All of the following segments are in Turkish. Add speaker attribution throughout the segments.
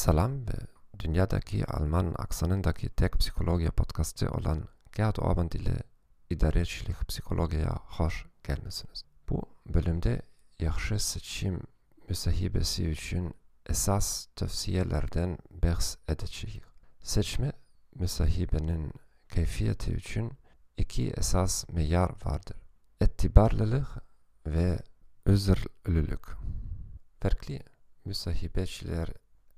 Speaker 1: Selam ve dünyadaki Alman aksanındaki tek psikoloji podcastı olan Gerhard Orban ile idarecilik psikolojiye hoş gelmesiniz. Bu bölümde yaxşı seçim müsahibesi için esas tavsiyelerden bahs edeceğiz. Seçme müsahibenin keyfiyeti için iki esas meyar vardır. Etibarlılık ve özürlülük. Farklı müsahibeçiler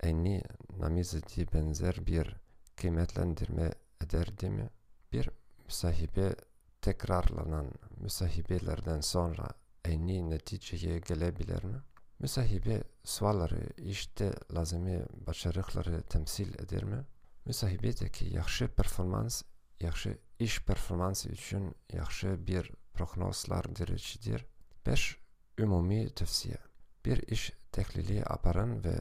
Speaker 1: enni namizeti benzer bir kıymetlendirme eder değil mi? Bir müsahibe tekrarlanan müsahibelerden sonra enni neticeye gelebilir mi? Müsahibe sualları işte lazımi başarıkları temsil eder mi? Müsahibedeki yaxşı performans, yaxşı iş performansı için yaxşı bir prognozlar direcidir. 5. Ümumi tavsiye. Bir iş tehlili yaparın ve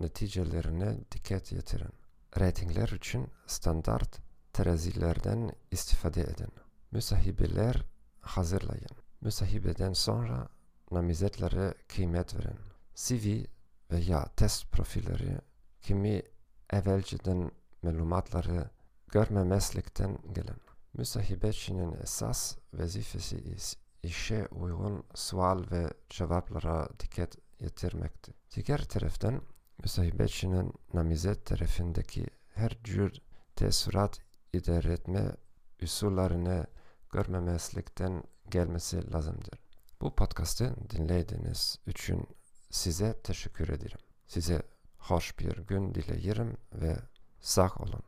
Speaker 1: neticelerine dikkat yetirin. Ratingler için standart terazilerden istifade edin. Müsahibeler hazırlayın. Müsahibeden sonra namizetlere kıymet verin. CV veya test profilleri kimi evvelceden malumatları görmemezlikten gelin. Müsahibetçinin esas vazifesi işe uygun sual ve cevaplara dikkat yetirmektir. Diğer taraftan müsahibetçinin namizet tarafındaki her tür tesurat idare etme usullarını görmemezlikten gelmesi lazımdır. Bu podcast'ı dinlediğiniz için size teşekkür ederim. Size hoş bir gün dileyelim ve sağ olun.